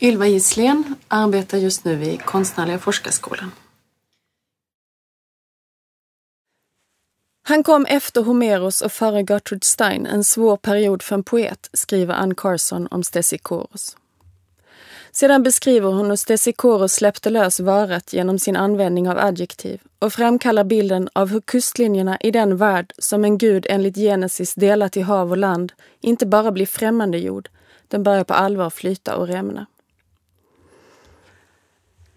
Ylva Gisslén arbetar just nu vid Konstnärliga forskarskolan. Han kom efter Homeros och före Gertrude Stein, en svår period för en poet, skriver Ann Carson om Stesikoros. Sedan beskriver hon hur Stesikoros släppte lös varet genom sin användning av adjektiv och framkallar bilden av hur kustlinjerna i den värld som en gud enligt Genesis delat i hav och land inte bara blir främmande jord, den börjar på allvar flyta och rämna.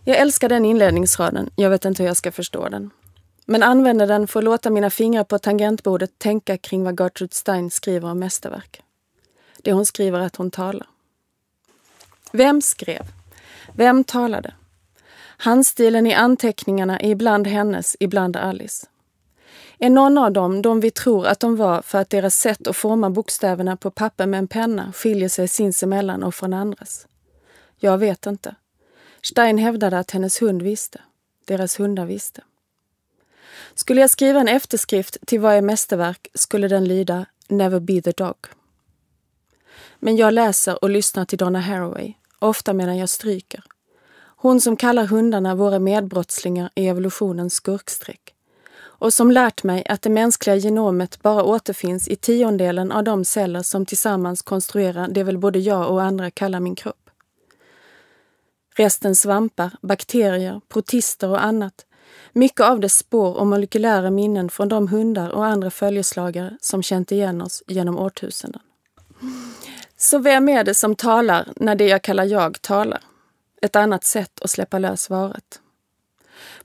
Jag älskar den inledningsraden, jag vet inte hur jag ska förstå den. Men använder den för att låta mina fingrar på tangentbordet tänka kring vad Gertrude Stein skriver om mästerverk. Det hon skriver är att hon talar. Vem skrev? Vem talade? Handstilen i anteckningarna är ibland hennes, ibland Alice. Är någon av dem de vi tror att de var för att deras sätt att forma bokstäverna på papper med en penna skiljer sig sinsemellan och från andras? Jag vet inte. Stein hävdade att hennes hund visste. Deras hundar visste. Skulle jag skriva en efterskrift till varje mästerverk skulle den lyda Never be the dog. Men jag läser och lyssnar till Donna Haraway, ofta medan jag stryker. Hon som kallar hundarna våra medbrottslingar i evolutionens skurkstreck och som lärt mig att det mänskliga genomet bara återfinns i tiondelen av de celler som tillsammans konstruerar det väl både jag och andra kallar min kropp. Resten svampar, bakterier, protister och annat. Mycket av det spår och molekylära minnen från de hundar och andra följeslagare som känt igen oss genom årtusenden. Så vem är det som talar när det jag kallar jag talar? Ett annat sätt att släppa lös varet.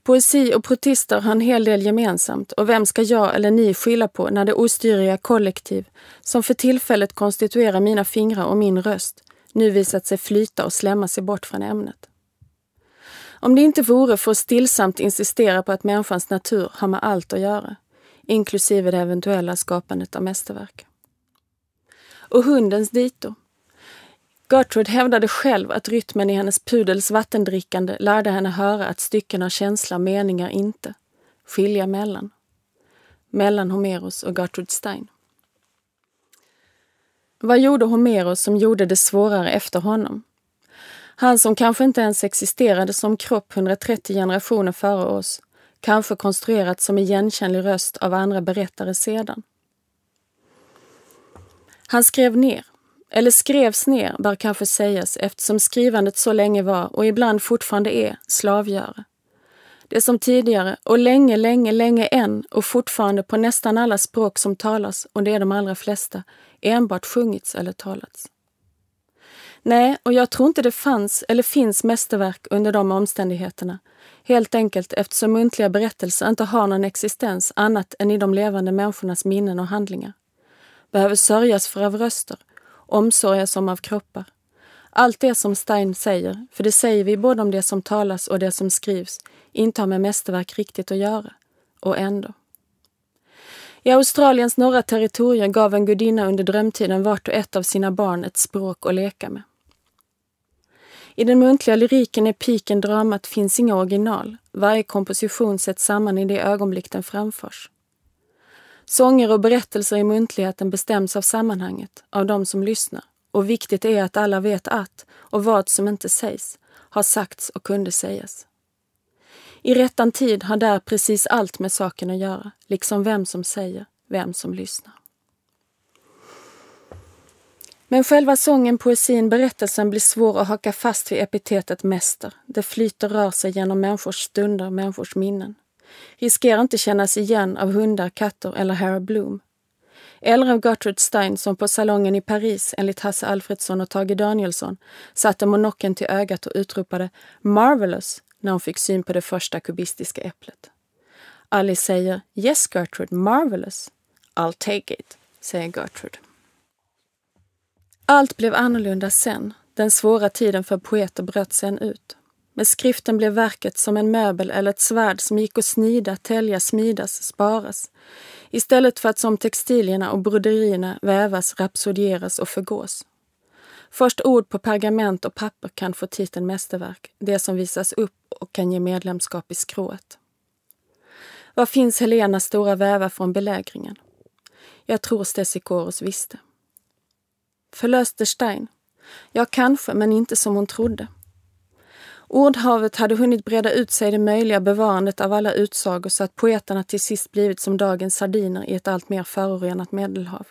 Poesi och protister har en hel del gemensamt och vem ska jag eller ni skylla på när det ostyriga kollektiv som för tillfället konstituerar mina fingrar och min röst nu visat sig flyta och slämma sig bort från ämnet. Om det inte vore för att stillsamt insistera på att människans natur har med allt att göra, inklusive det eventuella skapandet av mästerverk. Och hundens dito. Gertrude hävdade själv att rytmen i hennes pudels vattendrickande lärde henne höra att stycken har känsla, meningar inte. Skilja mellan. Mellan Homeros och Gertrude Stein. Vad gjorde Homeros som gjorde det svårare efter honom? Han som kanske inte ens existerade som kropp 130 generationer före oss, kanske konstruerat som igenkännlig röst av andra berättare sedan. Han skrev ner, eller skrevs ner bör kanske sägas eftersom skrivandet så länge var, och ibland fortfarande är, slavgöra. Det som tidigare, och länge, länge, länge än, och fortfarande på nästan alla språk som talas, och det är de allra flesta, enbart sjungits eller talats. Nej, och jag tror inte det fanns eller finns mästerverk under de omständigheterna. Helt enkelt eftersom muntliga berättelser inte har någon existens annat än i de levande människornas minnen och handlingar. Behöver sörjas för av röster, omsorgas om av kroppar. Allt det som Stein säger, för det säger vi både om det som talas och det som skrivs, inte har med mästerverk riktigt att göra. Och ändå. I Australiens norra territorier gav en gudinna under drömtiden vart och ett av sina barn ett språk att leka med. I den muntliga lyriken, epiken, dramat finns inga original. Varje komposition sätts samman i det ögonblick den framförs. Sånger och berättelser i muntligheten bestäms av sammanhanget, av de som lyssnar. Och viktigt är att alla vet att, och vad som inte sägs, har sagts och kunde sägas. I rättan tid har där precis allt med saken att göra, liksom vem som säger, vem som lyssnar. Men själva sången, poesin, berättelsen blir svår att haka fast vid epitetet mäster. Det flyter rör sig genom människors stunder, människors minnen. Riskerar inte kännas igen av hundar, katter eller Harry Bloom. Eller av Gertrude Stein som på salongen i Paris, enligt Hasse Alfredsson och Tage Danielsson, satte monocken till ögat och utropade “Marvelous” när hon fick syn på det första kubistiska äpplet. Alice säger “Yes Gertrude, marvelous”. “I'll take it”, säger Gertrude. Allt blev annorlunda sen. Den svåra tiden för poeter bröt sen ut. Med skriften blev verket som en möbel eller ett svärd som gick att snida, tälja, smidas, sparas. Istället för att som textilierna och broderierna vävas, rapsodieras och förgås. Först ord på pergament och papper kan få titeln mästerverk, det som visas upp och kan ge medlemskap i skrået. Var finns Helenas stora vävar från belägringen? Jag tror Stesikoros visste. Förlöste Stein. Ja, kanske, men inte som hon trodde. Ordhavet hade hunnit breda ut sig i det möjliga bevarandet av alla utsagor så att poeterna till sist blivit som dagens sardiner i ett allt mer förorenat medelhav.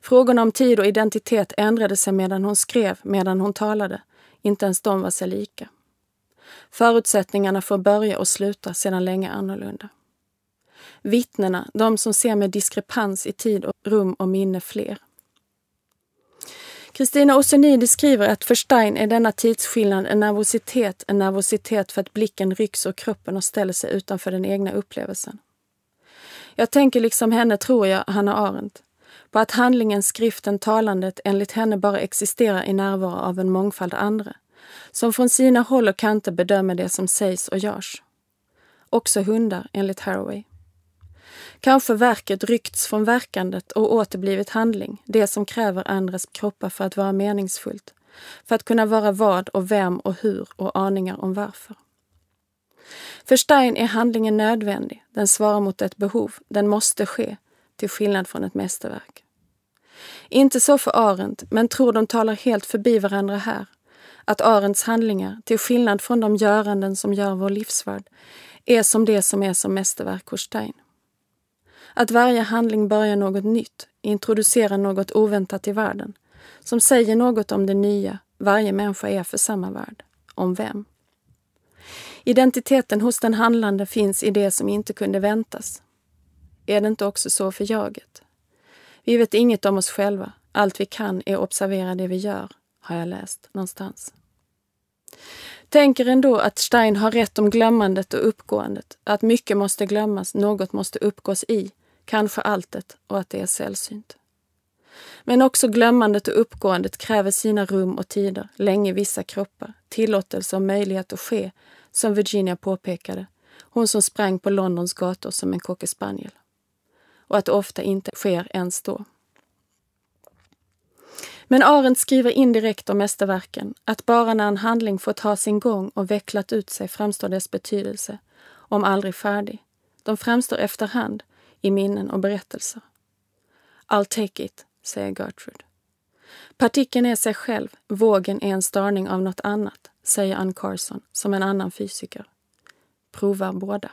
Frågorna om tid och identitet ändrade sig medan hon skrev, medan hon talade. Inte ens de var sig lika. Förutsättningarna för att börja och sluta sedan länge annorlunda. Vittnena, de som ser med diskrepans i tid och rum och minne fler. Kristina Ossenidi skriver att för Stein är denna tidsskillnad en nervositet, en nervositet för att blicken rycks ur kroppen och ställer sig utanför den egna upplevelsen. Jag tänker liksom henne, tror jag, Hanna Arendt, på att handlingen, skriften, talandet enligt henne bara existerar i närvaro av en mångfald andra, som från sina håll och kanter bedömer det som sägs och görs. Också hundar, enligt Haraway. Kanske verket ryckts från verkandet och återblivit handling, det som kräver andras kroppar för att vara meningsfullt, för att kunna vara vad och vem och hur och aningar om varför. För Stein är handlingen nödvändig, den svarar mot ett behov, den måste ske, till skillnad från ett mästerverk. Inte så för Arendt, men tror de talar helt förbi varandra här. Att Arendts handlingar, till skillnad från de göranden som gör vår livsvärld, är som det som är som mästerverk hos Stein. Att varje handling börjar något nytt, introducerar något oväntat i världen, som säger något om det nya varje människa är för samma värld. Om vem? Identiteten hos den handlande finns i det som inte kunde väntas. Är det inte också så för jaget? Vi vet inget om oss själva. Allt vi kan är observera det vi gör, har jag läst någonstans. Tänker ändå att Stein har rätt om glömmandet och uppgåendet, att mycket måste glömmas, något måste uppgås i, kanske alltet, och att det är sällsynt. Men också glömmandet och uppgåendet kräver sina rum och tider, länge vissa kroppar, tillåtelse och möjlighet att ske, som Virginia påpekade, hon som sprang på Londons gator som en cockerspaniel. Och att det ofta inte sker ens då. Men Arendt skriver indirekt om mästerverken att bara när en handling får ta sin gång och vecklat ut sig framstår dess betydelse, om aldrig färdig. De framstår efterhand, i minnen och berättelser. I'll take it, säger Gertrude. Partikeln är sig själv, vågen är en störning av något annat, säger Ann Carson som en annan fysiker. Prova båda.